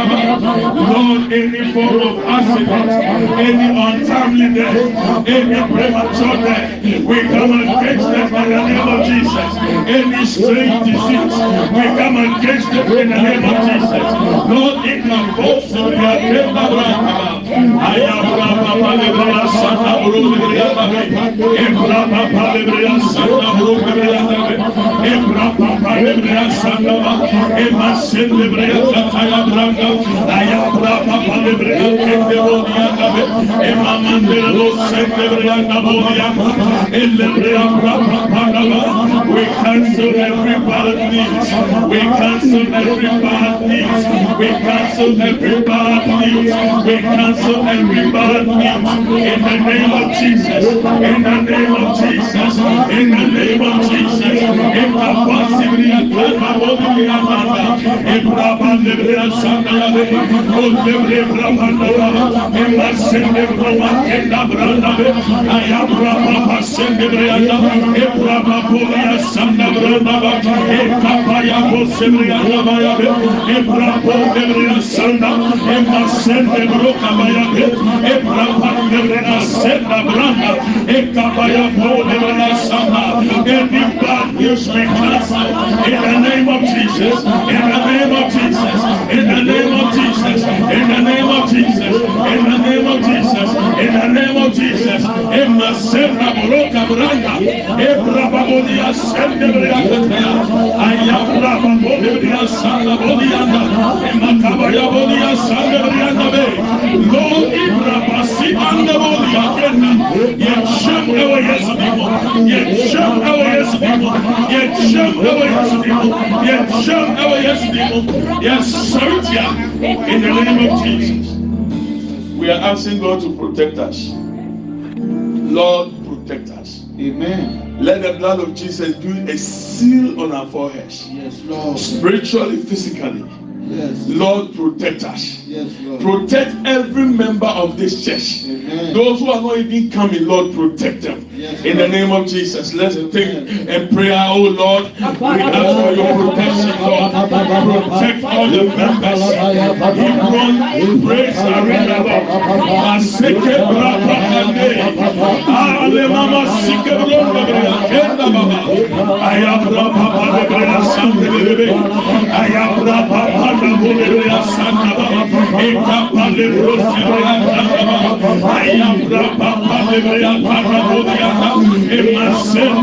Lord, any form of accident, any untimely death, any premature death, we come against them in the name of Jesus. Any strange disease, we come against them in the name of Jesus. Lord, in the voice of the Akenda Santa Libria Santa We cancel every bad news. We cancel every bad news. We cancel every bad news. We cancel every bad news. In the name of Jesus. In the name of Jesus. In the name of Jesus. In Epapa Sibria, Epapa Yamata, Epapa Libra Santa, Ozebri Brahmandora, Emma Sende Brahma, Enda Brahma, Ayabra Papa Sende Brianda, Ebrapa Puria Santa Brahma, Epapa Yabo Sibria Labaya, Ebrapa Libria Santa, Emma Sende Broca Baya, Ebrapa Libria Santa Brahma, Ekapaya Bo Libria Santa, Ebrapa bad news we cancel in the name of Jesus in the name of Jesus in the name of Jesus in the name of Jesus in the name of Jesus in the name of Jesus. Ema senda broka kabranda ebra babodia sende bria kataya ayabra babodia sanda bodianda emakaba ya bodia sanda brianda be lord ibra basi anda bodia kenna yesham ewe yesu dimo yesham ewe yesu dimo yesham ewe yesu dimo yesham ewe yesu dimo yes sartia in the name of jesus we are asking god to protect us lord protect us. Amen. Let the blood of Jesus do a seal on our foreheads. Yes, Lord. Spiritually, physically. Yes. Lord, protect us. Yes, Lord. Protect every member of this church. Amen. Those who are not even coming, Lord, protect them. In the name of Jesus, let's think and pray, oh Lord. We ask for your protection, Lord. Protect all the members. Hebron, praise Arena, Lord. Maseke brapa ande. Ah, Ale mama sike bronda brea. Kenda baba. ayabra papa de grasa de ayabra papa de santa baba de rosi de santa ayabra papa de bebe papa de e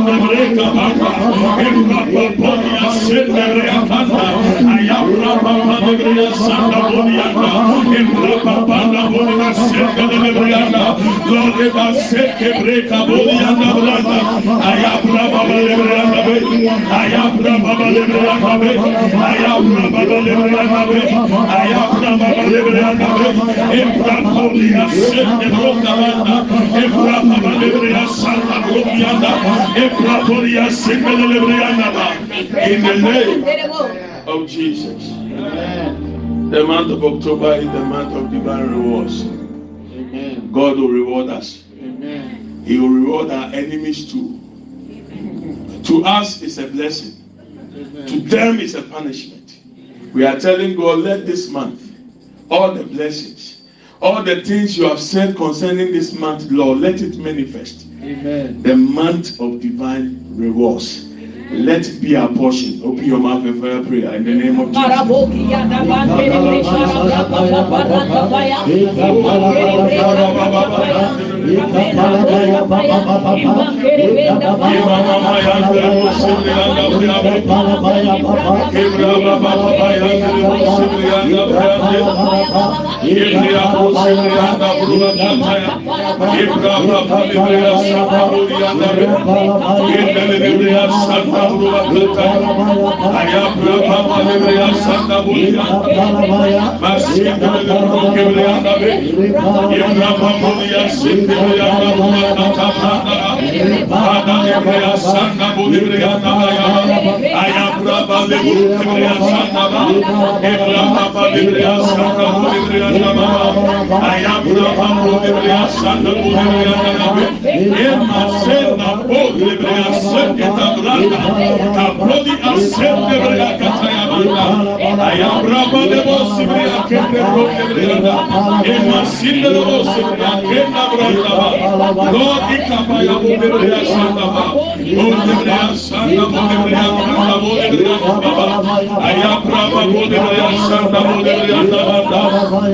de breca papa e papa de masen de breca papa ayabra papa de grasa santa baba e papa de Lord. In the name of Jesus. The month of October is the month of divine rewards. Amen. God will reward us. Amen. He will reward our enemies too. To us, it's a blessing. To Amen. them, it's a punishment. We are telling God, let this month, all the blessings, all the things you have said concerning this month, Lord, let it manifest. Amen. The month of divine rewards. Let it be our portion. Open your mouth and fire prayer in the name of Jesus. Marabokia da bandere preshara da baba baraka baya. Ikere preshara da baya. Ramena boya baya. Imakere benda baya. Ibrahim Kabrua Kata, Ayapra Papa Hebrea Santa Bulia, Masia Kata Hebrea Nabe, Yabra Papulia Sindhia Papa Kata Pata, Pata Hebrea Santa Bulia Nabaya, Ayapra Papa Hebrea Santa Ba, Hebra Papa Hebrea Santa Bulia Nabaya, Ayapra Papa Hebrea Santa Bulia Nabe, Emma Sena lebreya sanda branda kabrodi asende breya kata ya banda ayabra baba lebo sibreya kende bro kebreyanda ema sinde lebo sibreya kenda branda ba Lord. Ikapa ya bu lebreya sanda ba bu lebreya sanda bu lebreya kanda bu lebreya baba ayabra baba bu lebreya sanda bu lebreya banda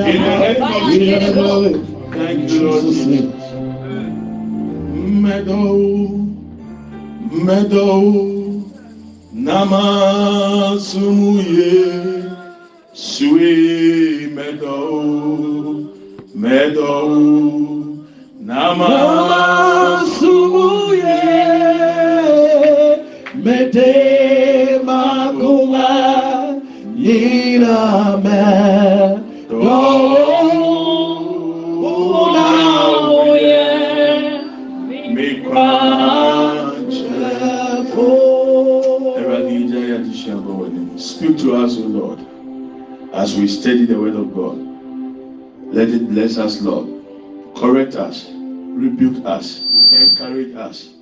in the name of Jesus thank you Lord. Jesus meadow meadow namasumuye sweet meadow meadow namasumuye Mete makuma yina to us, O Lord, as we study the word of God. Let it bless us, Lord. Correct us, rebuke us, encourage us,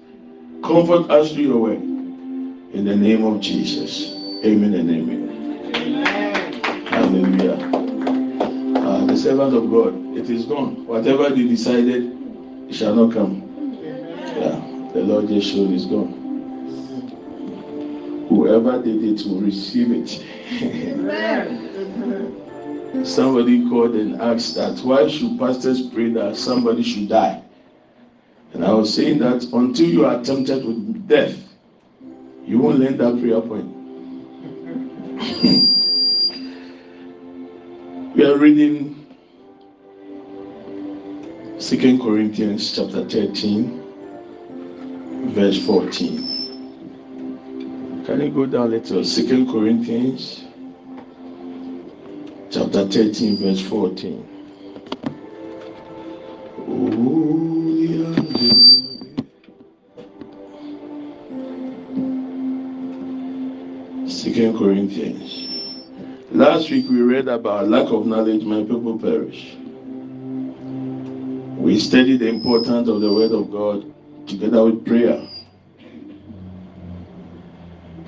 comfort us through your word. In the name of Jesus. Amen and amen. Hallelujah. Uh, the servant of God, it is gone. Whatever they decided, it shall not come. Yeah, the Lord just showed is gone. Whoever did it will receive it. somebody called and asked that why should pastors pray that somebody should die? And I was saying that until you are tempted with death, you won't learn that prayer point. we are reading Second Corinthians chapter 13, verse 14. Can you go down a little? Second Corinthians chapter 13, verse 14. Oh. Second Corinthians. Last week we read about lack of knowledge, my people perish. We studied the importance of the word of God together with prayer.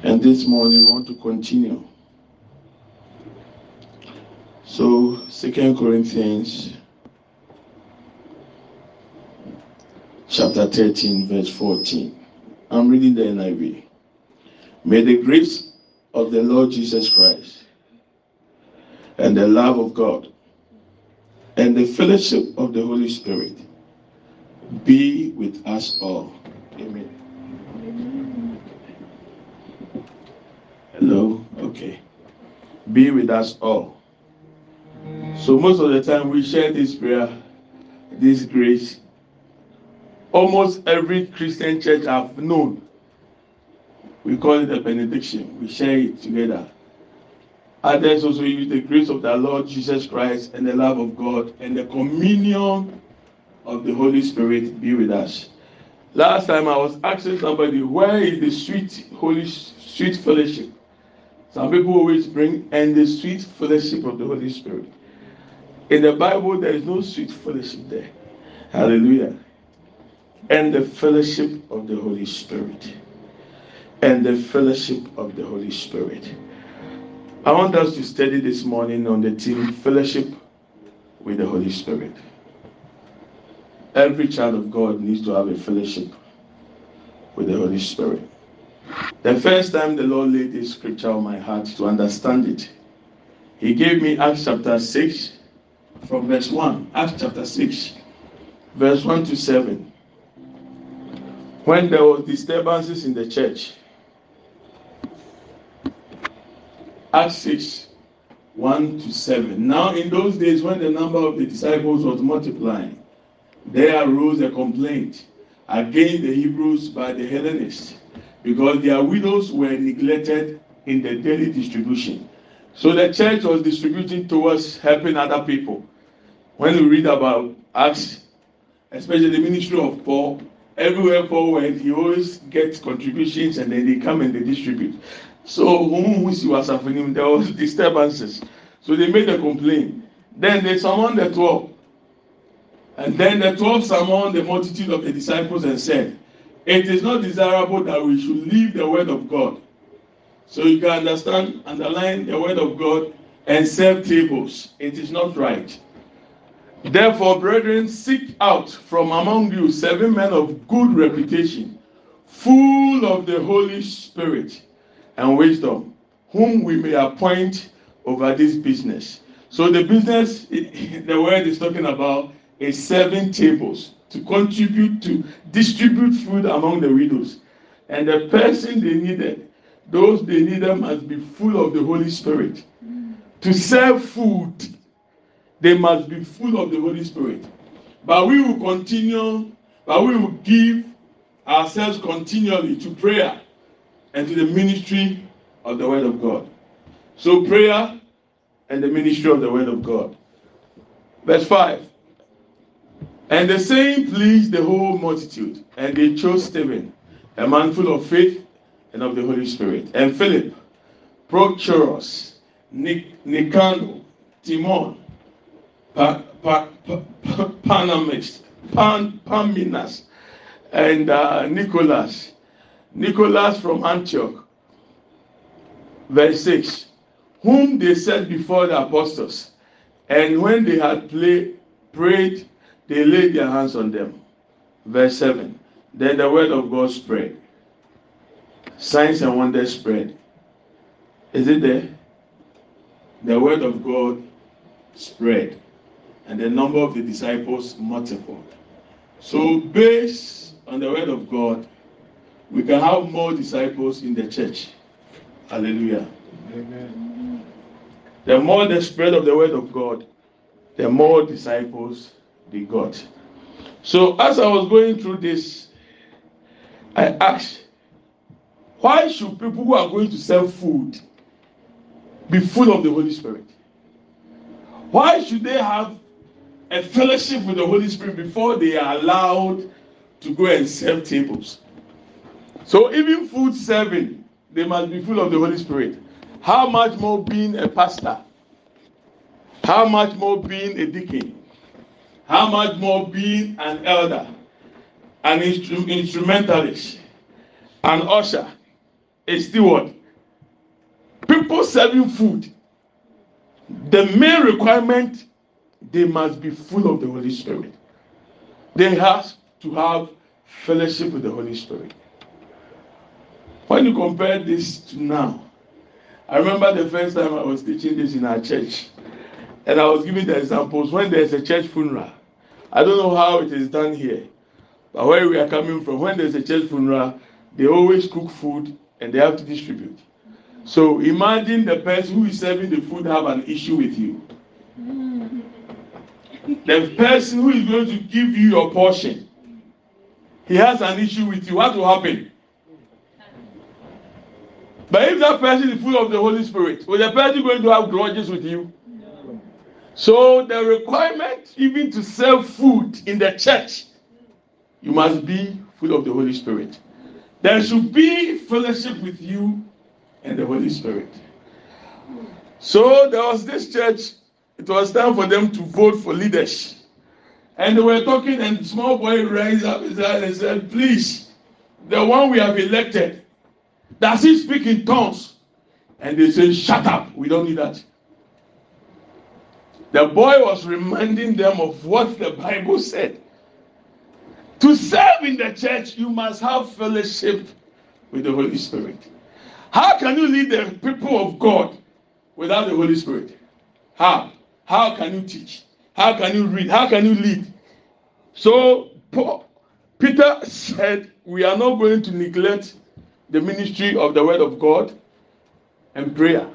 And this morning we want to continue. So, Second Corinthians chapter 13, verse 14. I'm reading the NIV. May the grace of the Lord Jesus Christ and the love of God and the fellowship of the Holy Spirit be with us all. Amen. Okay. Be with us all. So, most of the time, we share this prayer, this grace. Almost every Christian church I've known we call it a benediction. We share it together. Others also use the grace of the Lord Jesus Christ and the love of God and the communion of the Holy Spirit be with us. Last time I was asking somebody, where is the sweet Holy sweet fellowship? Some people always bring and the sweet fellowship of the Holy Spirit. In the Bible, there is no sweet fellowship there. Hallelujah. And the fellowship of the Holy Spirit and the fellowship of the Holy Spirit. I want us to study this morning on the theme fellowship with the Holy Spirit. Every child of God needs to have a fellowship with the Holy Spirit. The first time the Lord laid this scripture on my heart to understand it, He gave me Acts chapter 6 from verse 1. Acts chapter 6, verse 1 to 7. When there was disturbances in the church, Acts 6, 1 to 7. Now, in those days, when the number of the disciples was multiplying, there arose a complaint against the Hebrews by the Hellenists, because their widows were neglected in the daily distribution. So the church was distributing towards helping other people. When we read about Acts, especially the ministry of Paul, everywhere Paul went, he always gets contributions and then they come and they distribute. So was him, there was disturbances. So they made a complaint. Then they summoned the twelve. And then the twelve summoned the multitude of the disciples and said, It is not desirable that we should leave the word of God. So you can understand, underline the word of God and serve tables. It is not right. Therefore, brethren, seek out from among you seven men of good reputation, full of the Holy Spirit and wisdom, whom we may appoint over this business. So the business, the word is talking about is seven tables to contribute to distribute food among the widows. And the person they needed, those they needed must be full of the Holy Spirit. To serve food, they must be full of the Holy Spirit. But we will continue, but we will give ourselves continually to prayer and to the ministry of the Word of God. So, prayer and the ministry of the Word of God. Verse 5 And the saying pleased the whole multitude, and they chose Stephen, a man full of faith and of the Holy Spirit, and Philip, Prochorus, Nicanor, Timon, pa, pa, pa, Panamis, Pan, Paminas, and uh, Nicholas. Nicholas from Antioch, verse 6, whom they set before the apostles, and when they had play, prayed, they laid their hands on them. Verse 7, then the word of God spread. Signs and wonders spread. Is it there? The word of God spread, and the number of the disciples multiplied. So, based on the word of God, we can have more disciples in the church. Hallelujah. Amen. The more the spread of the word of God, the more disciples they got. So as I was going through this, I asked, why should people who are going to sell food be full of the Holy Spirit? Why should they have a fellowship with the Holy Spirit before they are allowed to go and serve tables? So even food serving, they must be full of the Holy Spirit. How much more being a pastor? How much more being a deacon? How much more being an elder, an instru- instrumentalist, an usher, a steward? People serving food. The main requirement, they must be full of the Holy Spirit. They have to have fellowship with the Holy Spirit. When you compare this to now, I remember the first time I was teaching this in our church, and I was giving the examples when there's a church funeral. I don't know how it is done here, but where we are coming from, when there's a church funeral, they always cook food and they have to distribute. So imagine the person who is serving the food have an issue with you. The person who is going to give you your portion, he has an issue with you. What will happen? But if that person is full of the Holy Spirit, will the person going to have grudges with you? So the requirement, even to sell food in the church, you must be full of the Holy Spirit. There should be fellowship with you and the Holy Spirit. So there was this church. It was time for them to vote for leaders. And they were talking, and small boy raised up his hand and said, Please, the one we have elected, does he speak in tongues? And they say, Shut up. We don't need that. The boy was reminding them of what the Bible said. To serve in the church, you must have fellowship with the Holy Spirit. How can you lead the people of God without the Holy Spirit? How? How can you teach? How can you read? How can you lead? So Paul, Peter said, We are not going to neglect the ministry of the word of God and prayer.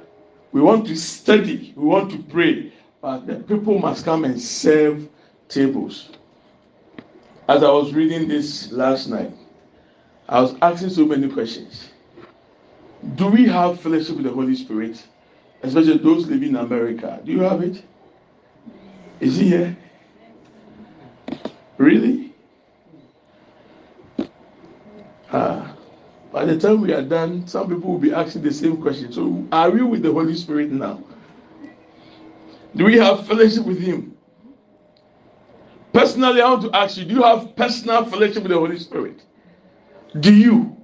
We want to study, we want to pray, but the people must come and serve tables. As I was reading this last night, I was asking so many questions. Do we have fellowship with the Holy Spirit? Especially those living in America. Do you have it? Is he here? Really? Ah. By the time we are done, some people will be asking the same question. So, are we with the Holy Spirit now? Do we have fellowship with Him? Personally, I want to ask you do you have personal fellowship with the Holy Spirit? Do you?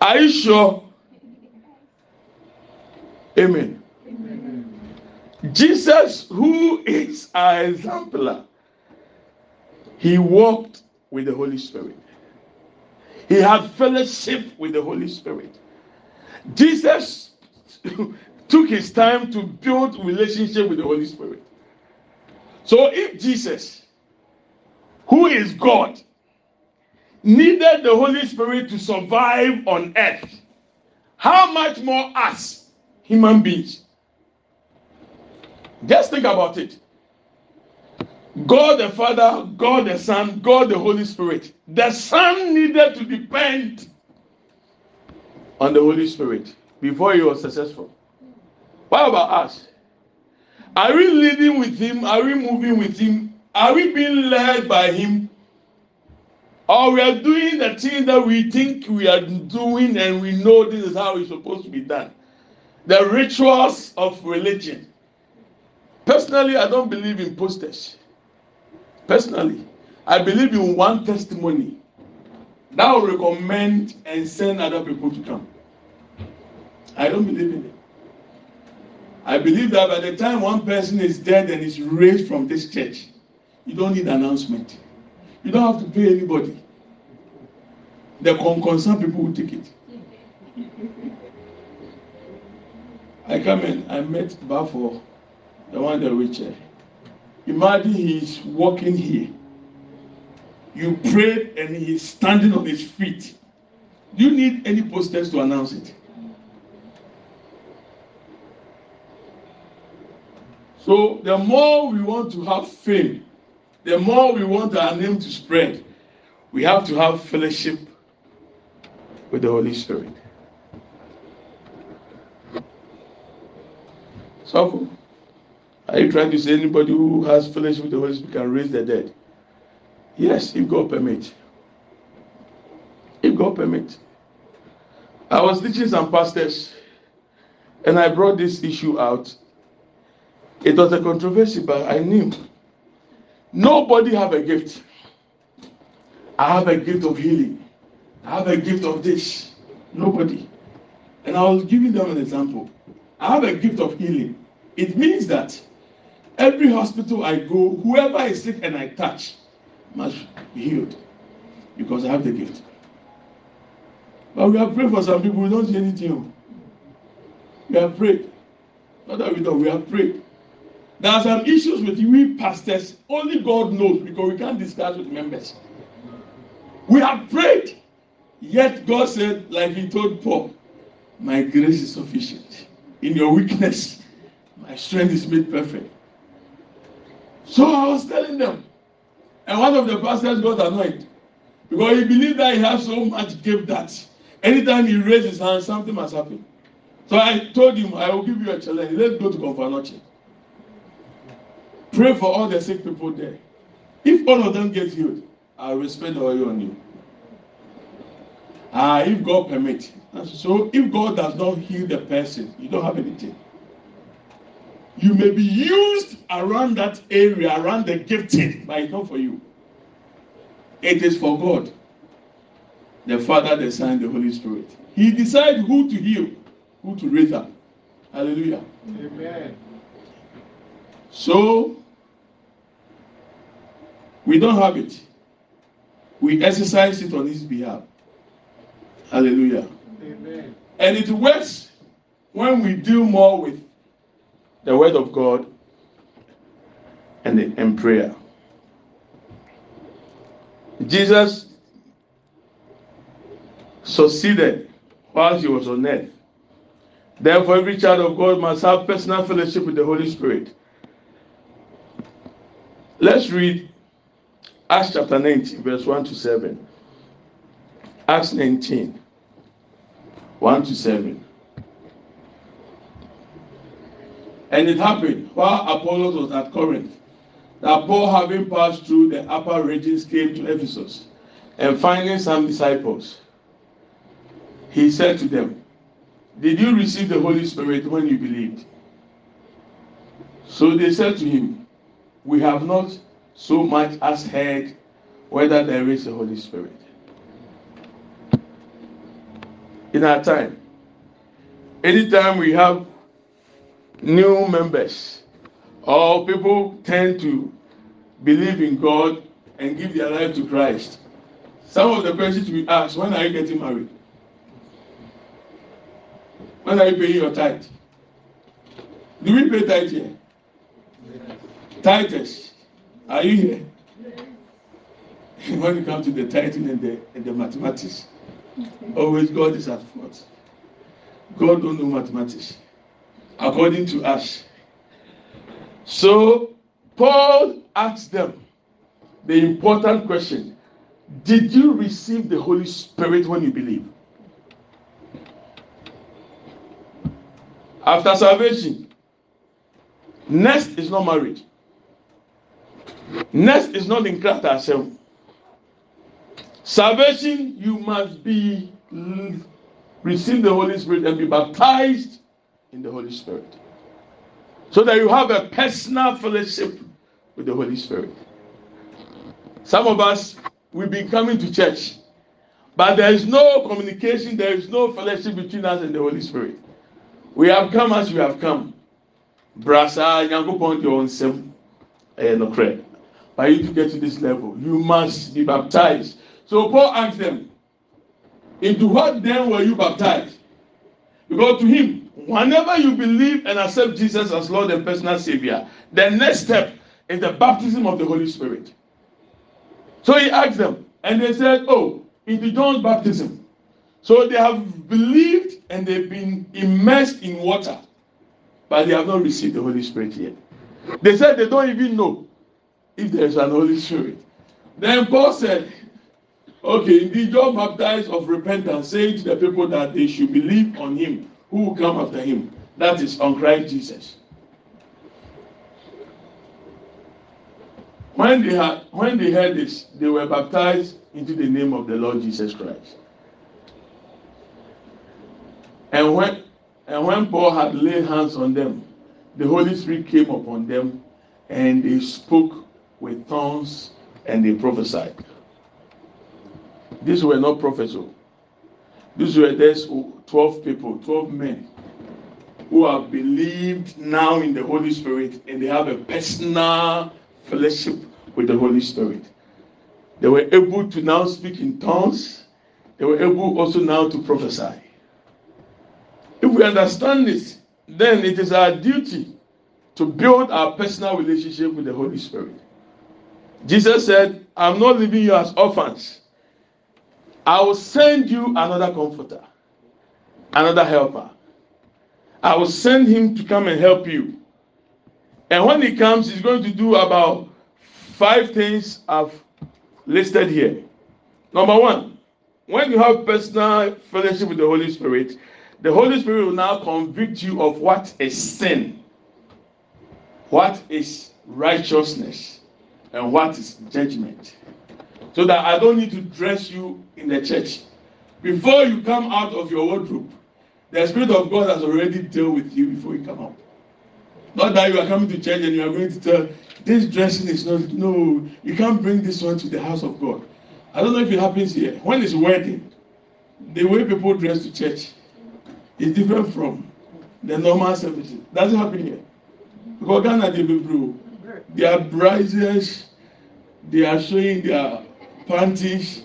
Are you sure? Amen. Amen. Jesus, who is our exemplar, he walked with the Holy Spirit. He had fellowship with the Holy Spirit. Jesus took his time to build relationship with the Holy Spirit. So if Jesus, who is God, needed the Holy Spirit to survive on earth, how much more us, human beings? Just think about it. God the Father, God the Son, God the Holy Spirit. The Son needed to depend on the Holy Spirit before he was successful. What about us? Are we leading with Him? Are we moving with Him? Are we being led by Him? Or we are doing the things that we think we are doing and we know this is how it's supposed to be done? The rituals of religion. Personally, I don't believe in posters. Personally, I believe in one testimony that will recommend and send other people to come. I don't believe in it. I believe that by the time one person is dead and is raised from this church, you don't need announcement. You don't have to pay anybody. The concerned people will take it. I come in, I met Bafo, the one the wheelchair. Imagine he's walking here. You prayed and he's standing on his feet. Do you need any posters to announce it? So the more we want to have fame, the more we want our name to spread, we have to have fellowship with the Holy Spirit. So, are you trying to say anybody who has fellowship with the Holy Spirit can raise the dead? Yes, if God permits. If God permits. I was teaching some pastors, and I brought this issue out it was a controversy, but I knew nobody have a gift. I have a gift of healing. I have a gift of this. Nobody. And I was giving them an example. I have a gift of healing. It means that every hospital I go, whoever is sick and I touch must be healed because I have the gift. But we have prayed for some people, we don't see anything. We have prayed. Not that we don't, we have prayed. There are some issues with we pastors. Only God knows because we can't discuss with members. We have prayed, yet God said, like He told Paul, "My grace is sufficient. In your weakness, my strength is made perfect." So I was telling them, and one of the pastors got annoyed because he believed that he has so much gift that anytime he raised his hand, something must happen. So I told him, I will give you a challenge. Let's go to Confanoche. Pray for all the sick people there. If all of them get healed, I will spend the oil on you. Ah, if God permit. So if God does not heal the person, you don't have anything. You may be used around that area, around the gifting, but it's not for you. It is for God, the Father, the Son, the Holy Spirit. He decides who to heal, who to raise up. Hallelujah. Amen. So we don't have it. We exercise it on his behalf. Hallelujah. Amen. And it works when we deal more with the word of God and, the, and prayer. Jesus succeeded while he was on earth. Therefore, every child of God must have personal fellowship with the Holy Spirit. Let's read Acts chapter 19, verse 1 to 7. Acts 19, 1 to 7. And it happened while Apollos was at Corinth that Paul, having passed through the upper regions, came to Ephesus. And finding some disciples, he said to them, Did you receive the Holy Spirit when you believed? So they said to him, We have not so much as heard whether there is a Holy Spirit. In our time, anytime we have new members or people tend to believe in God and give their life to Christ, some of the questions we ask when are you getting married? When are you paying your tithe? Do we pay tithe here? Titus, are you here? when it comes to the tithing and the, and the mathematics, always God is at fault. God don't know mathematics, according to us. So Paul asked them the important question: Did you receive the Holy Spirit when you believe? After salvation, next is not marriage. Next is not in Christ ourselves. Salvation, you must be receive the Holy Spirit and be baptized in the Holy Spirit. So that you have a personal fellowship with the Holy Spirit. Some of us, we've been coming to church, but there is no communication, there is no fellowship between us and the Holy Spirit. We have come as we have come. Brasa, Yankopon, your own sim, no For you to get to this level, you must be baptized. So Paul asked them, Into what then were you baptized? Because to him, whenever you believe and accept Jesus as Lord and personal Savior, the next step is the baptism of the Holy Spirit. So he asked them, and they said, Oh, into John's baptism. So they have believed and they've been immersed in water, but they have not received the Holy Spirit yet. They said they don't even know if there's an Holy Spirit. Then Paul said, Okay, indeed, John baptized of repentance, saying to the people that they should believe on him who will come after him. That is on Christ Jesus. When they had when they heard this, they were baptized into the name of the Lord Jesus Christ. And when and when Paul had laid hands on them, the Holy Spirit came upon them and they spoke with tongues and they prophesied. These were not prophets. Oh. These were just 12 people, 12 men who have believed now in the Holy Spirit and they have a personal fellowship with the Holy Spirit. They were able to now speak in tongues. They were able also now to prophesy. If we understand this, then it is our duty to build our personal relationship with the Holy Spirit. Jesus said, I'm not leaving you as orphans. I will send you another comforter, another helper. I will send him to come and help you. And when he comes, he's going to do about five things I've listed here. Number one, when you have personal fellowship with the Holy Spirit, the Holy Spirit will now convict you of what is sin, what is righteousness, and what is judgment. So that I don't need to dress you in the church. Before you come out of your wardrobe, the Spirit of God has already dealt with you before you come out. Not that you are coming to church and you are going to tell, this dressing is not, no, you can't bring this one to the house of God. I don't know if it happens here. When it's wedding, the way people dress to church is different from the normal services. Doesn't happen here. Because Ghana, they be They are brides, they are showing their panties.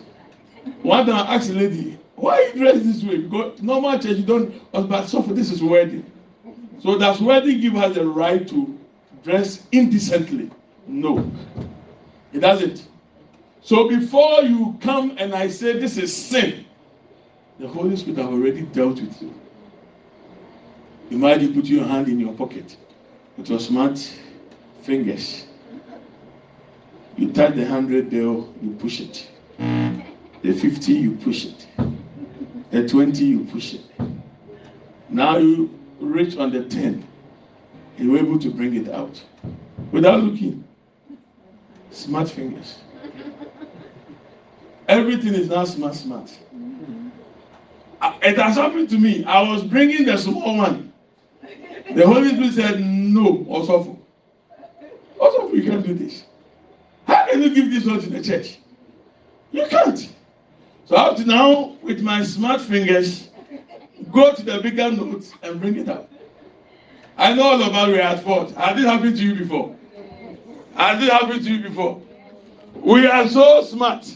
One time I asked a lady, why you dress this way? Because normal church you don't, but so for this is wedding. So does wedding give us the right to dress indecently? No, it doesn't. So before you come and I say this is sin, the Holy Spirit have already dealt with you. Imagine put your hand in your pocket with your smart fingers. You touch the hundred bill, you push it. The 50, you push it. The 20, you push it. Now you reach on the 10. You're able to bring it out without looking. Smart fingers. Everything is now smart, smart. Uh, it has happened to me. I was bringing the small one. The Holy Spirit said, No, also, also, you can't do this. How can you give this one to the church? You can't. So up to now, with my smart fingers, go to the bigger notes and bring it out. I know all of us were at fault. Has this happened to you before? Has this happened to you before? We are so smart.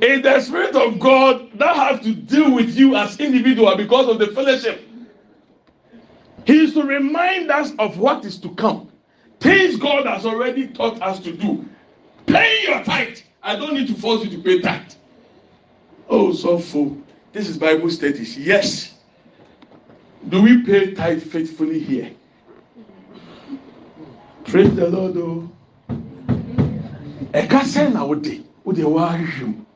In the spirit of God, that has to deal with you as individual because of the fellowship. He is to remind us of what is to come. Things God has already taught us to do. Pay your tithe. I don't need to force you to pay tithe. Oh, so full. This is Bible studies. Yes. Do we pay tithe faithfully here? Praise the Lord. Oh. Ẹ̀ka sẹ́yìn na wọ́n de wọ́n de.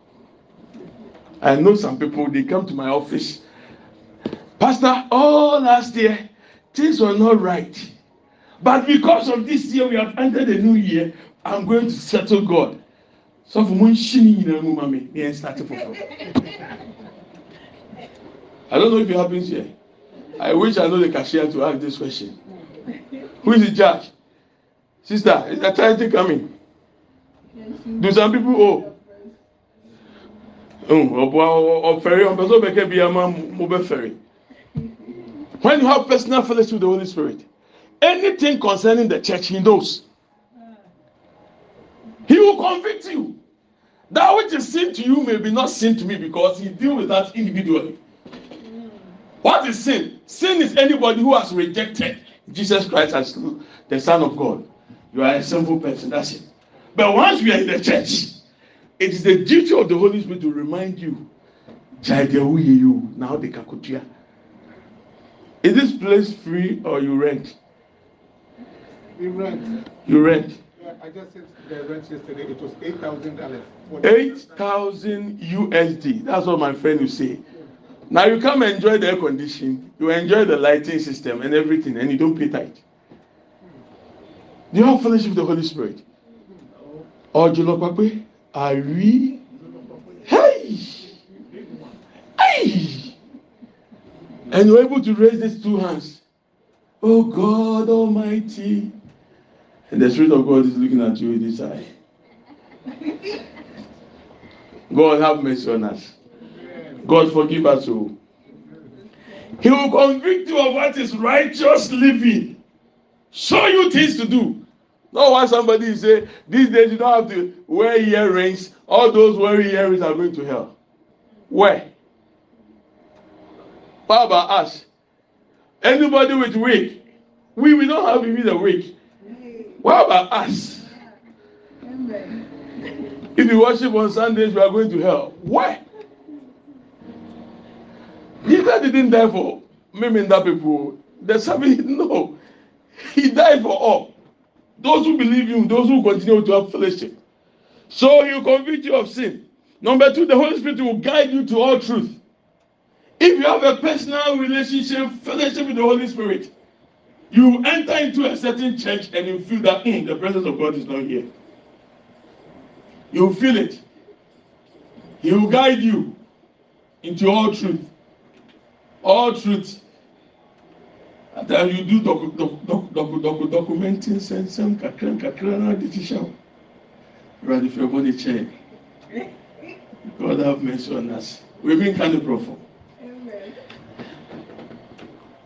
I know some people they come to my office. Pastor, all oh, last year things were not right. But because of this year we have entered a new year, I'm going to settle God. So for one shini mu mami, me start for I don't know if it happens here. I wish I know the cashier to ask this question. Who is in charge? Sister, is the charity coming? Do some people owe? Oh, ferry on person bi ama mo be ferry. When you have personal fellowship with the Holy Spirit, anything concerning the church, He knows. He will convict you. That which is sin to you may be not sin to me because He deal with that individually. What is sin? Sin is anybody who has rejected Jesus Christ as the Son of God. You are a sinful person. That's it. But once we are in the church, it is the duty of the Holy Spirit to remind you. Now the kakutia. Is this place free or you rent? We rent. You rent. Yeah, I just said the rent yesterday. It was eight thousand dollars. Eight thousand USD. That's what my friend will say. Now you come enjoy the air conditioning, you enjoy the lighting system and everything, and you don't pay tithe. Do you have fellowship with the Holy Spirit? Jolopape? Are we? Hey! Hey! And you're able to raise these two hands. Oh God Almighty. And the Spirit of God is looking at you with this eye. God have mercy on us. God forgive us all. He will convict you of what is righteous living. Show you things to do. Not why somebody say these days you don't have to wear earrings. All those wearing earrings are going to hell. Where? What about us? Anybody with wig? We we don't have even a wig. What about us? If you worship on Sundays, we are going to hell. Why? Jesus didn't die for many that people. The seven, no. He died for all. Those who believe him, those who continue to have fellowship. So he will convict you of sin. Number two, the Holy Spirit will guide you to all truth. If you have a personal relationship, fellowship with the Holy Spirit, you enter into a certain church and you feel that mm, the presence of God is not here. You feel it. He will guide you into all truth. All truth. And then you do docu docu docu docu documenting sensem kakra kakra na de ti hyɛ o. Awurade fɛ bɔ ne kyɛn. God have mercy on us. We been kind of profo.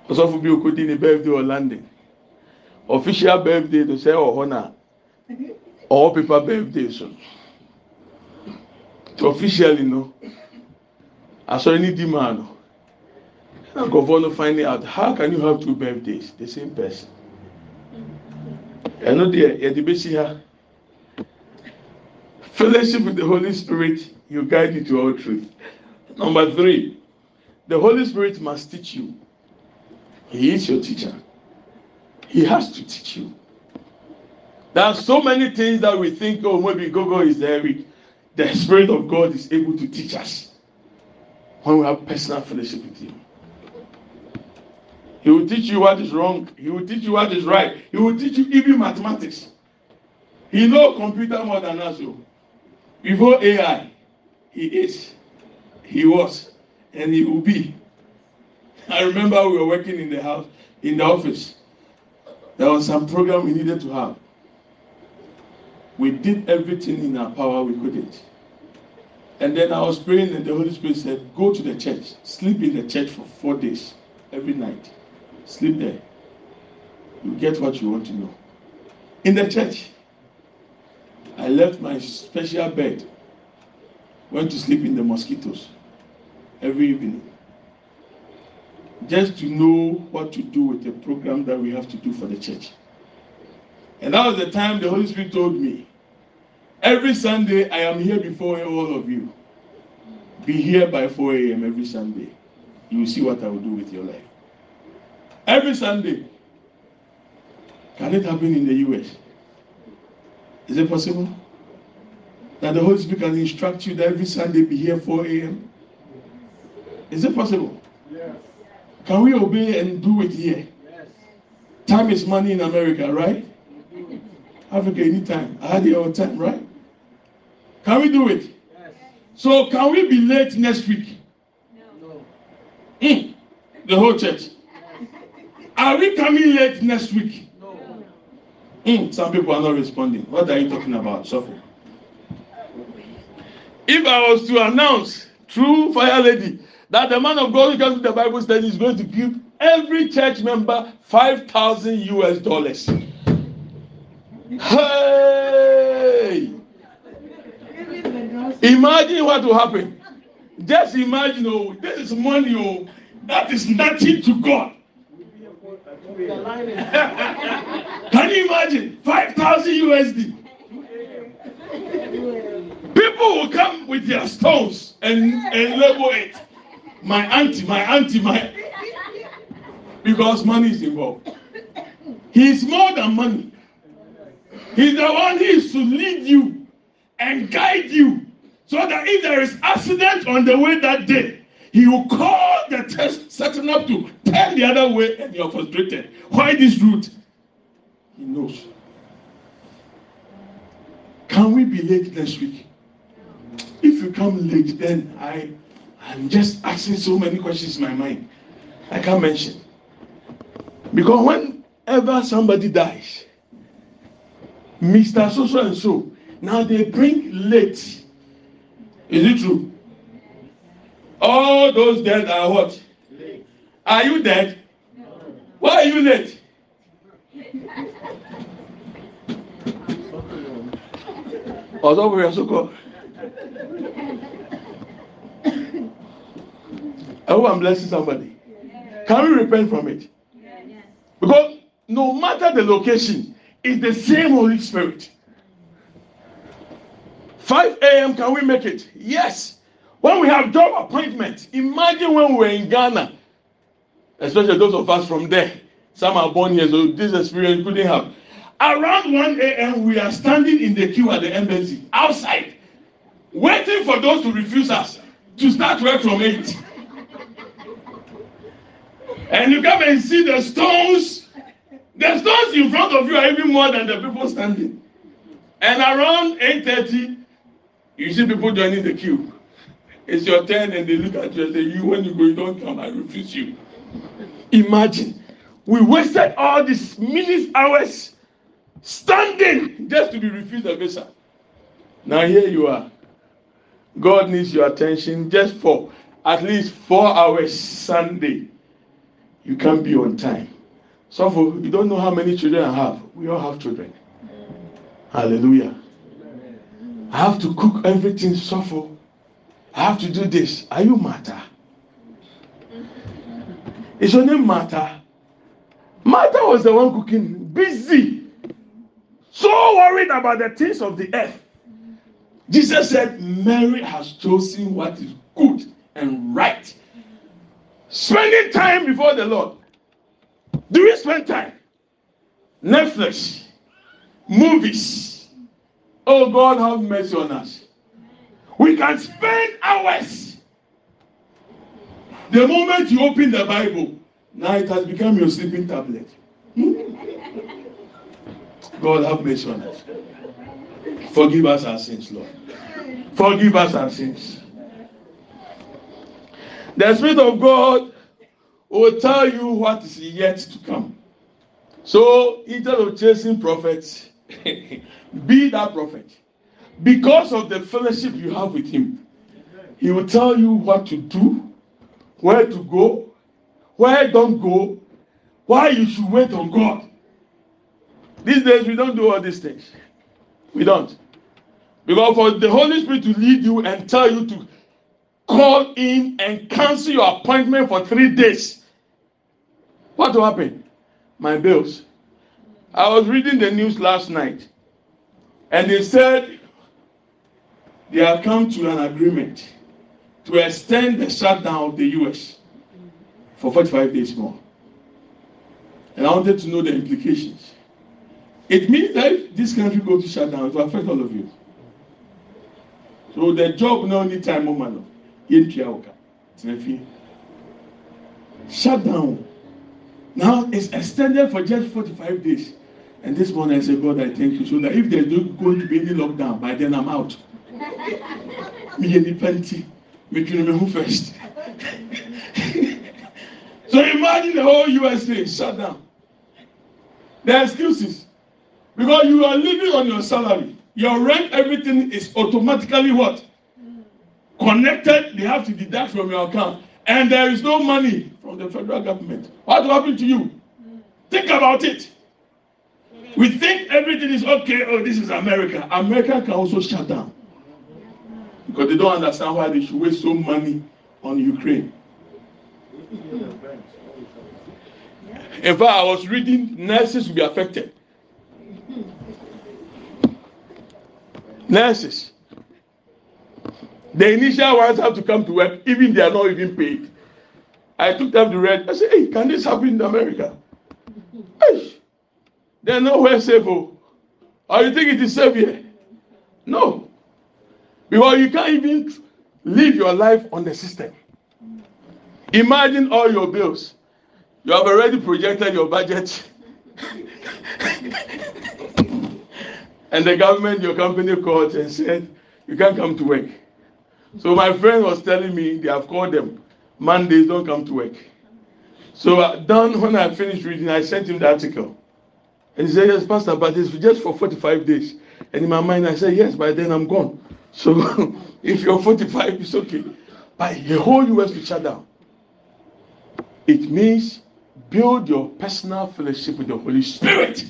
Ɔsɔfo bi okodi ne birthday wɔ london official birthday to sɛ ɔwɔ hɔ na ɔwɔ paper birthday so to officially no asɔre ne di maa no nkɔfoɔ no out? How can you have two birthdays? The same person. Ɛno deɛ yɛde besi ha. Fellowship with the holy spirit you guide you to all truth. Number three the holy spirit must teach you. He is your teacher. He has to teach you. There are so many things that we think, oh, maybe Google is there. the Spirit of God is able to teach us when we have personal fellowship with Him. He will teach you what is wrong. He will teach you what is right. He will teach you even mathematics. He knows computer more than us. Oh. Before AI, he is, he was, and he will be. I remember we were working in the house, in the office. There was some program we needed to have. We did everything in our power we couldn't. And then I was praying, and the Holy Spirit said, Go to the church, sleep in the church for four days, every night. Sleep there. You get what you want to know. In the church, I left my special bed, went to sleep in the mosquitoes every evening, just to know what to do with the program that we have to do for the church. And that was the time the Holy Spirit told me, every Sunday I am here before all of you. Be here by 4 a.m. every Sunday. You will see what I will do with your life. Every Sunday. Can it happen in the US? Is it possible? That the Holy Spirit can instruct you that every Sunday be here 4 a.m. Is it possible? Yes. Can we obey and do it here? Yes. Time is money in America, right? Africa, anytime. I had it all time, right? Can we do it? Yes. So, can we be late next week? No. Mm. The whole church. Are we coming late next week? Mm, some people are not responding. What are you talking about? Suffer. If I was to announce through Fire Lady that the man of God who comes to the Bible study is going to give every church member 5,000 US dollars. Hey! Imagine what will happen. Just imagine, oh, this is money, oh, that is nothing to God. Can you imagine? 5,000 USD. People will come with their stones and, and label it. My auntie, my auntie, my. Because money is involved. He's more than money. He's the one who is to lead you and guide you so that if there is accident on the way that day, he will call the test setting up to turn the other way and you're frustrated. Why this route? He knows. Can we be late next week? If you come late, then I I'm just asking so many questions in my mind. I can't mention. Because whenever somebody dies, Mr. So so and so, now they bring late. Is it true? All those dead are what? Are you dead? Why are you late? Ọ̀sọ́ wo yẹ sọ́kọ̀? I hope I'm blessing somebody. Can we repent from it? Because no matter the location, it's the same Holy Spirit. 5 a.m. Can we make it? Yes. When we have job appointments, imagine when we're in Ghana, especially those of us from there. Some are born here, so this experience couldn't have. Around 1 a.m., we are standing in the queue at the embassy outside, waiting for those to refuse us to start work from 8. And you come and see the stones. The stones in front of you are even more than the people standing. And around 8:30, you see people joining the queue. It's your turn, and they look at you and say, You, when you go, you don't come, I refuse you. Imagine. We wasted all these minutes, hours standing just to be refused a visa. Now, here you are. God needs your attention just for at least four hours Sunday. You can't be on time. So, for, you don't know how many children I have. We all have children. Hallelujah. I have to cook everything, suffer. I have to do this. Are you matter? Is your name Martha? Martha was the one cooking, busy, so worried about the things of the earth. Jesus said, Mary has chosen what is good and right. Spending time before the Lord. Do we spend time? Netflix, movies. Oh God, have mercy on us. We can spend hours. The moment you open the Bible, now it has become your sleeping tablet. God have mercy on us. Forgive us our sins, Lord. Forgive us our sins. The Spirit of God will tell you what is yet to come. So instead of chasing prophets, be that prophet. Because of the fellowship you have with Him, He will tell you what to do, where to go, where don't go, why you should wait on God. These days we don't do all these things. We don't. Because for the Holy Spirit to lead you and tell you to call in and cancel your appointment for three days, what will happen? My bills. I was reading the news last night and they said they have come to an agreement to extend the shutdown of the US for 45 days more. And I wanted to know the implications. It means that if this country goes to shutdown, it will affect all of you. So the job no need time more man. Shut down. Now it's extended for just 45 days. And this morning I said, God, I thank you. So that if there's not going to be any lockdown, by then I'm out. Me any plenty. Me me first. so imagine the whole USA shut down. The excuses. Because you are living on your salary. Your rent, everything is automatically what? Connected. They have to deduct from your account. And there is no money from the federal government. What will happen to you? Think about it. We think everything is okay. Oh, this is America. America can also shut down. Because they don't understand why they should waste so money on Ukraine. In fact, I was reading nurses will be affected. Nurses. The initial ones have to come to work, even they are not even paid. I took them to read. I said, Hey, can this happen in America? Hey, they're nowhere safe. Oh. You think it is safe here? No. Because you can't even live your life on the system. Imagine all your bills. You have already projected your budget. and the government, your company called and said, You can't come to work. So my friend was telling me they have called them. Mondays don't come to work. So uh, done when I finished reading, I sent him the article. And he said, Yes, Pastor, but it's just for 45 days. And in my mind, I said, Yes, by then I'm gone. So if you're 45, it's okay. But the whole US will shut down. It means build your personal fellowship with the Holy Spirit.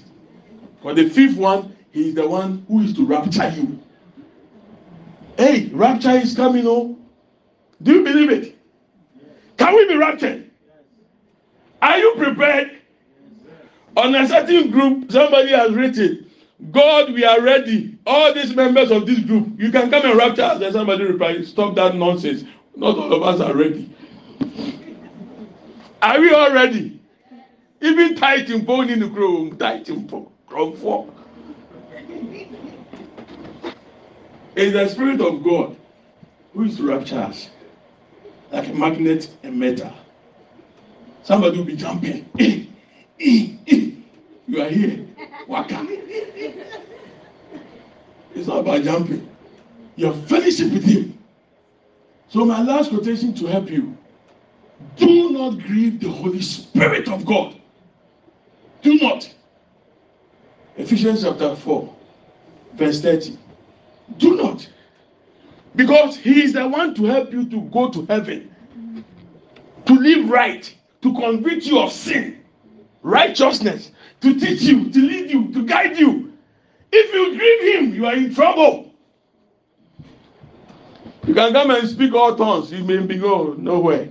For the fifth one, he is the one who is to rapture you. Hey, rapture is coming, oh. Do you believe it? Can we be raptured? Are you prepared? On a certain group, somebody has written, God, we are ready. All these members of this group, you can come and rapture us. Then somebody replied, Stop that nonsense. Not all of us are ready. Are we all ready? Even tight in bone in the groom, tight in for. It's the Spirit of God who is to rapture us like a magnet and metal. Somebody will be jumping. you are here. Waka. It's not about jumping. Your fellowship with Him. So, my last quotation to help you do not grieve the Holy Spirit of God. Do not. Ephesians chapter 4, verse 30. Do not. Because He is the one to help you to go to heaven, to live right, to convict you of sin, righteousness, to teach you, to lead you, to guide you. If you grieve Him, you are in trouble. You can come and speak all tongues, you may be go nowhere.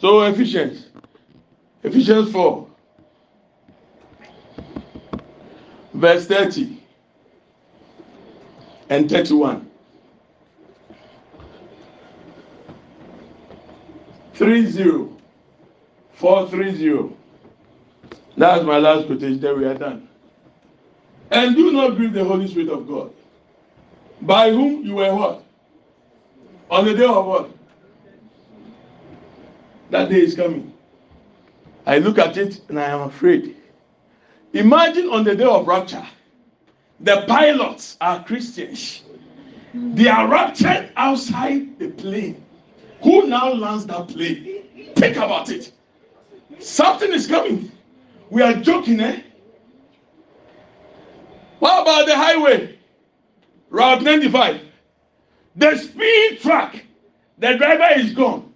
So Ephesians, Ephesians 4, verse 30 and 31. 30. 430. That's my last quotation. There we are done. And do not grieve the Holy Spirit of God, by whom you were what? On the day of what? That day is coming. I look at it and I am afraid. Imagine on the day of rapture, the pilots are Christians. They are raptured outside the plane. Who now lands that plane? Think about it. Something is coming. We are joking, eh? What about the highway? Route 95. The speed truck. The driver is gone.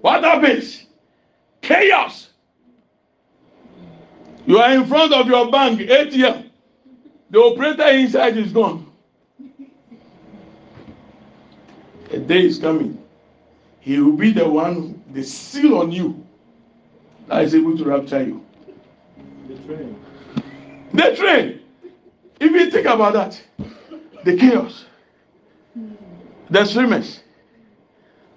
What happens? Chaos. You are in front of your bank ATM. The operator inside is gone. A day is coming. He will be the one, the seal on you that is able to rapture you. The train. The train. If you think about that, the chaos, the swimmers,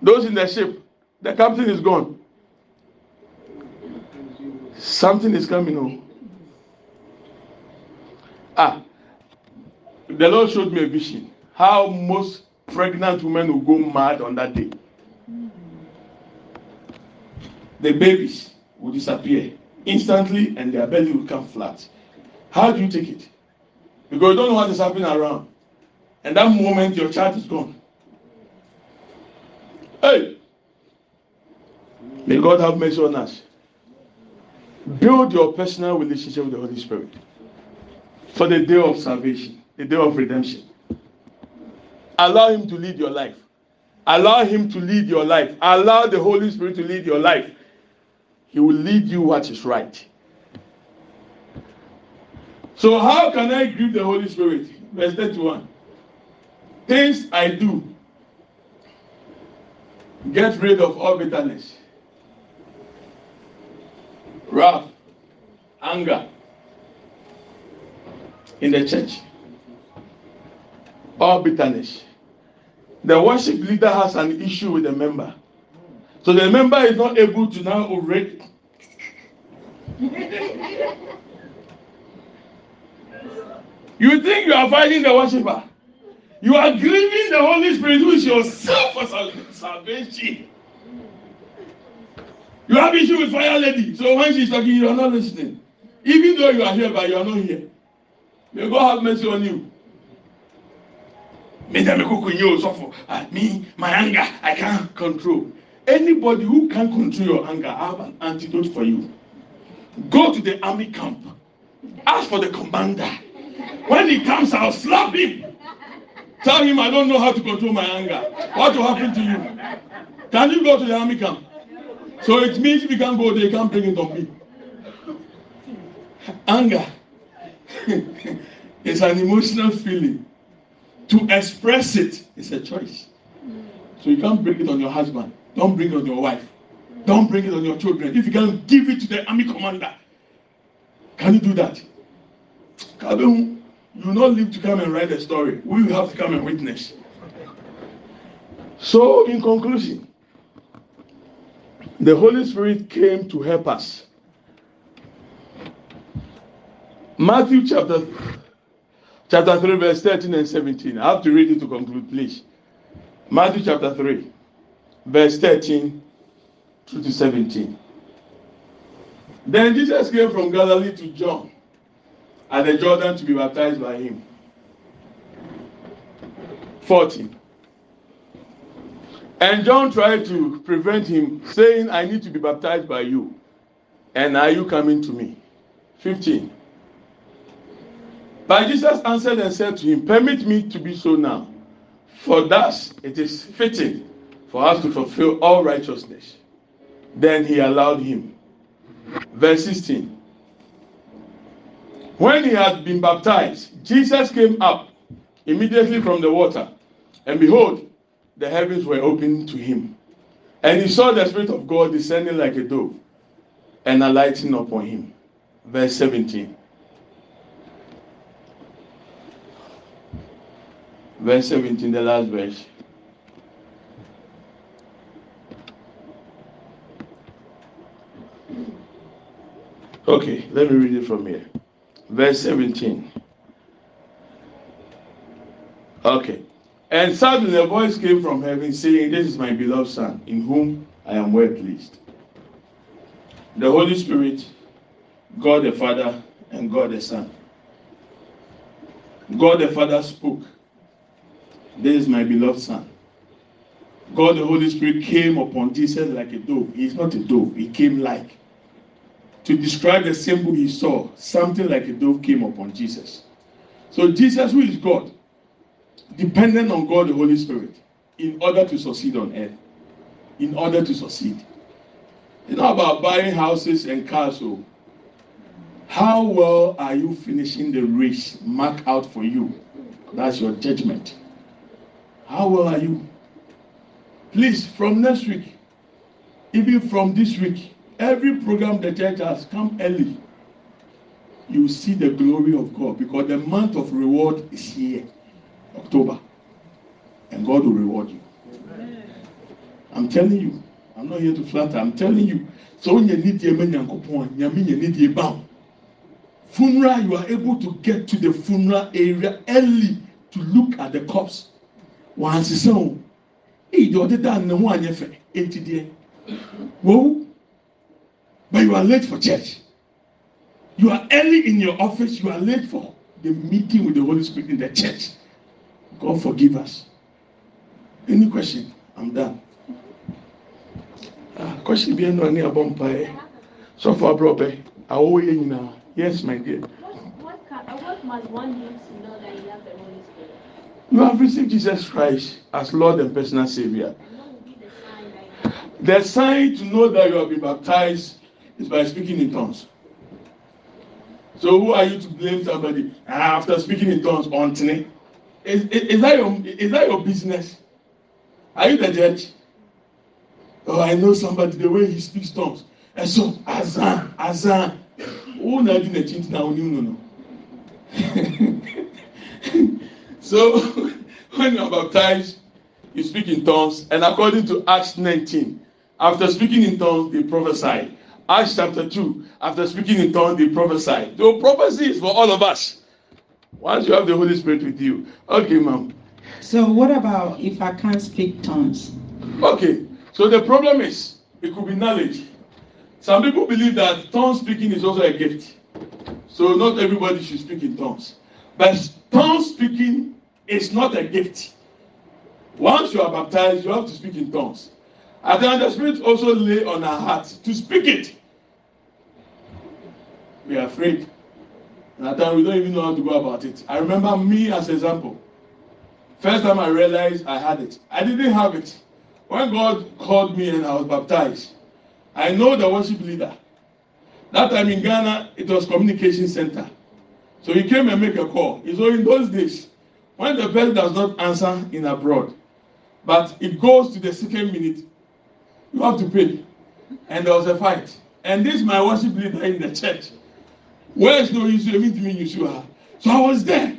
those in the ship, the captain is gone. Something is coming on. Ah, the Lord showed me a vision. How most pregnant women will go mad on that day. The babies will disappear instantly and their belly will come flat. How do you take it? Because you don't know what is happening around. And that moment your child is gone. Hey! May God have mercy on us. Build your personal relationship with the Holy Spirit for the day of salvation, the day of redemption. Allow Him to lead your life. Allow Him to lead your life. Allow the Holy Spirit to lead your life. He will lead you what is right. So, how can I grieve the Holy Spirit? Verse 31. Things I do. Get rid of all bitterness, wrath, anger in the church. All bitterness. The worship leader has an issue with the member. So the member is not able to now orate. you think you are fighting the worshiper? You are grieving the Holy Spirit, is yourself for salvation. You have issue with fire lady, so when she's talking, you are not listening. Even though you are here, but you are not here. May God have mercy on you. Ah, me, my anger, I can't control. Anybody who can't control your anger, I have an antidote for you. Go to the army camp. Ask for the commander. When he comes, I'll slap him. Tell him I don't know how to control my anger. What will happen to you? Can you go to the army camp? So it means if you can't go, they can't bring it on me. Anger is an emotional feeling. To express it is a choice. So you can't bring it on your husband. Don't bring it on your wife. Don't bring it on your children. If you can give it to the army commander, can you do that? You will not live to come and write a story. We will have to come and witness. So, in conclusion, the Holy Spirit came to help us. Matthew chapter chapter 3, verse 13 and 17. I have to read it to conclude, please. Matthew chapter 3, verse 13 to 17. Then Jesus came from Galilee to John at the Jordan to be baptized by him. 14. And John tried to prevent him, saying, I need to be baptized by you. And are you coming to me? 15. But Jesus answered and said to him, Permit me to be so now, for thus it is fitting for us to fulfill all righteousness. Then he allowed him. Verse 16. When he had been baptized, Jesus came up immediately from the water, and behold, the heavens were opened to him. And he saw the Spirit of God descending like a dove and alighting upon him. Verse 17. Verse 17, the last verse. Okay, let me read it from here. Verse 17. Okay. And suddenly a voice came from heaven saying, This is my beloved Son, in whom I am well pleased. The Holy Spirit, God the Father, and God the Son. God the Father spoke, This is my beloved Son. God the Holy Spirit came upon Jesus like a dove. He's not a dove, he came like. To describe the symbol he saw, something like a dove came upon Jesus. So Jesus, who is God, dependent on God the Holy Spirit in order to succeed on earth. In order to succeed. It's not about buying houses and cars. So, oh. how well are you finishing the race marked out for you? That's your judgment. How well are you? Please, from next week, even from this week, every program the church has come early. You see the glory of God because the month of reward is here. October. And God will reward you. I'm telling you. I'm not here to flatter. I'm telling you. So when you need the funeral, you are able to get to the funeral area early to look at the corpse. Once it's on, you are done no one eighty day. Whoa, but you are late for church. You are early in your office. You are late for the meeting with the Holy Spirit in the church. God forgive us. Any question? I'm done. Ah, question bi ẹnu ani abọ mpa ẹ sọfọ abúlọ bẹ àwọn yẹ nyinaa yes my dear. What, what, must one do to know that you have the Holy Spirit? You have received Jesus Christ as Lord and personal Savior. The sign to know that you have been baptized is by speaking in tongues. So who are you to blame somebody after speaking in tongues on today? Is, is, that your is that your business? Are you the judge? Oh, I know somebody the way he speaks tongues. And so azan azan. Who na di na chinti na oni no So when you are baptized, you speak in tongues, and according to Acts 19, after speaking in tongues, they prophesy. Acts chapter 2, after speaking in tongues, they prophesy. The prophecy is for all of us. Once you have the Holy Spirit with you. Okay, ma'am. So what about if I can't speak tongues? Okay. So the problem is it could be knowledge. Some people believe that tongue speaking is also a gift. So not everybody should speak in tongues. But tongue speaking is not a gift. Once you are baptized, you have to speak in tongues. And then the Spirit also lay on our hearts to speak it. We are afraid. And at times we don't even know how to go about it. I remember me as example. First time I realized I had it. I didn't have it. When God called me and I was baptized, I know the worship leader. That time in Ghana, it was communication center. So he came and make a call. So in those days, when the person does not answer in abroad, but it goes to the second minute, you have to pay. And there was a fight. And this my worship leader in the church. Where is no? Even to me, you So I was there.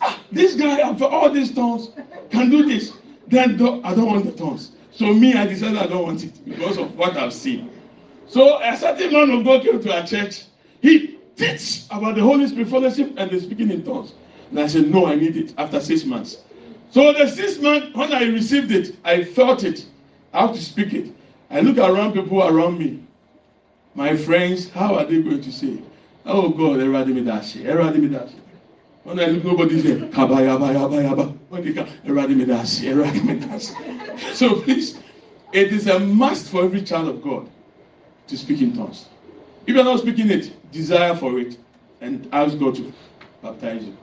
Ah, this guy, after all these tongues, can do this. Then I don't want the tongues. So me, I decided I don't want it because of what I've seen. So a certain man of God came to our church. He teach about the Holy Spirit fellowship and the speaking in tongues. And I said, no, I need it after six months. So the six months, when I received it, I felt it. I have to speak it. I look around people around me. My friends, how are they going to say? Oh God, that shit. When I look, nobody's there. Kaba yaba yaba. When they come, that shit. So please, it is a must for every child of God to speak in tongues. If you are not speaking it, desire for it and ask God to baptize you.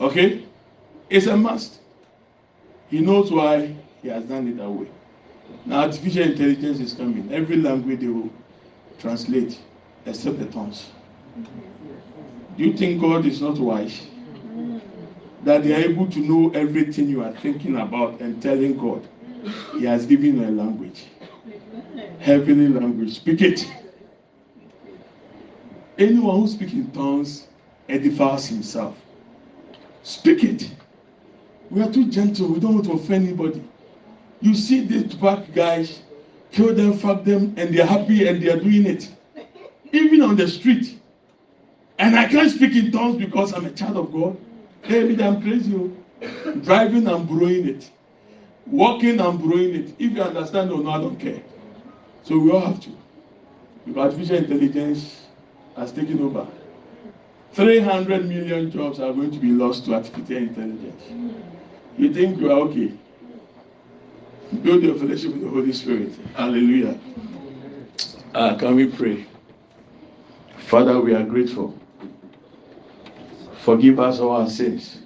Okay? It's a must. He knows why he has done it that way. Now, artificial intelligence is coming. Every language they will translate except the tongues. Do you think God is not wise? That they are able to know everything you are thinking about and telling God. He has given you a language. Heavenly language. Speak it. Anyone who speaks in tongues edifies himself. Speak it. We are too gentle. We don't want to offend anybody. You see these bad guys, kill them, fuck them, and they're happy and they are doing it. Even on the street. And I can't speak in tongues because I'm a child of God. David, I'm crazy. driving and borrowing it, walking and borrowing it. If you understand or not, I don't care. So we all have to. Because artificial intelligence has taken over. 300 million jobs are going to be lost to artificial intelligence. You think you are okay? Build your fellowship with the Holy Spirit. Hallelujah. Uh, can we pray? Father, we are grateful. Forgive us our sins.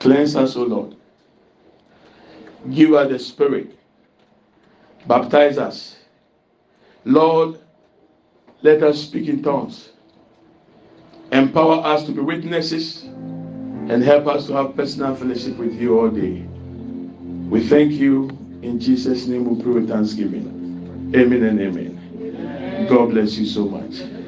Cleanse us, O Lord. Give us the Spirit. Baptize us. Lord, let us speak in tongues. Empower us to be witnesses and help us to have personal fellowship with you all day. We thank you. In Jesus' name we pray with thanksgiving. Amen and amen. God bless you so much.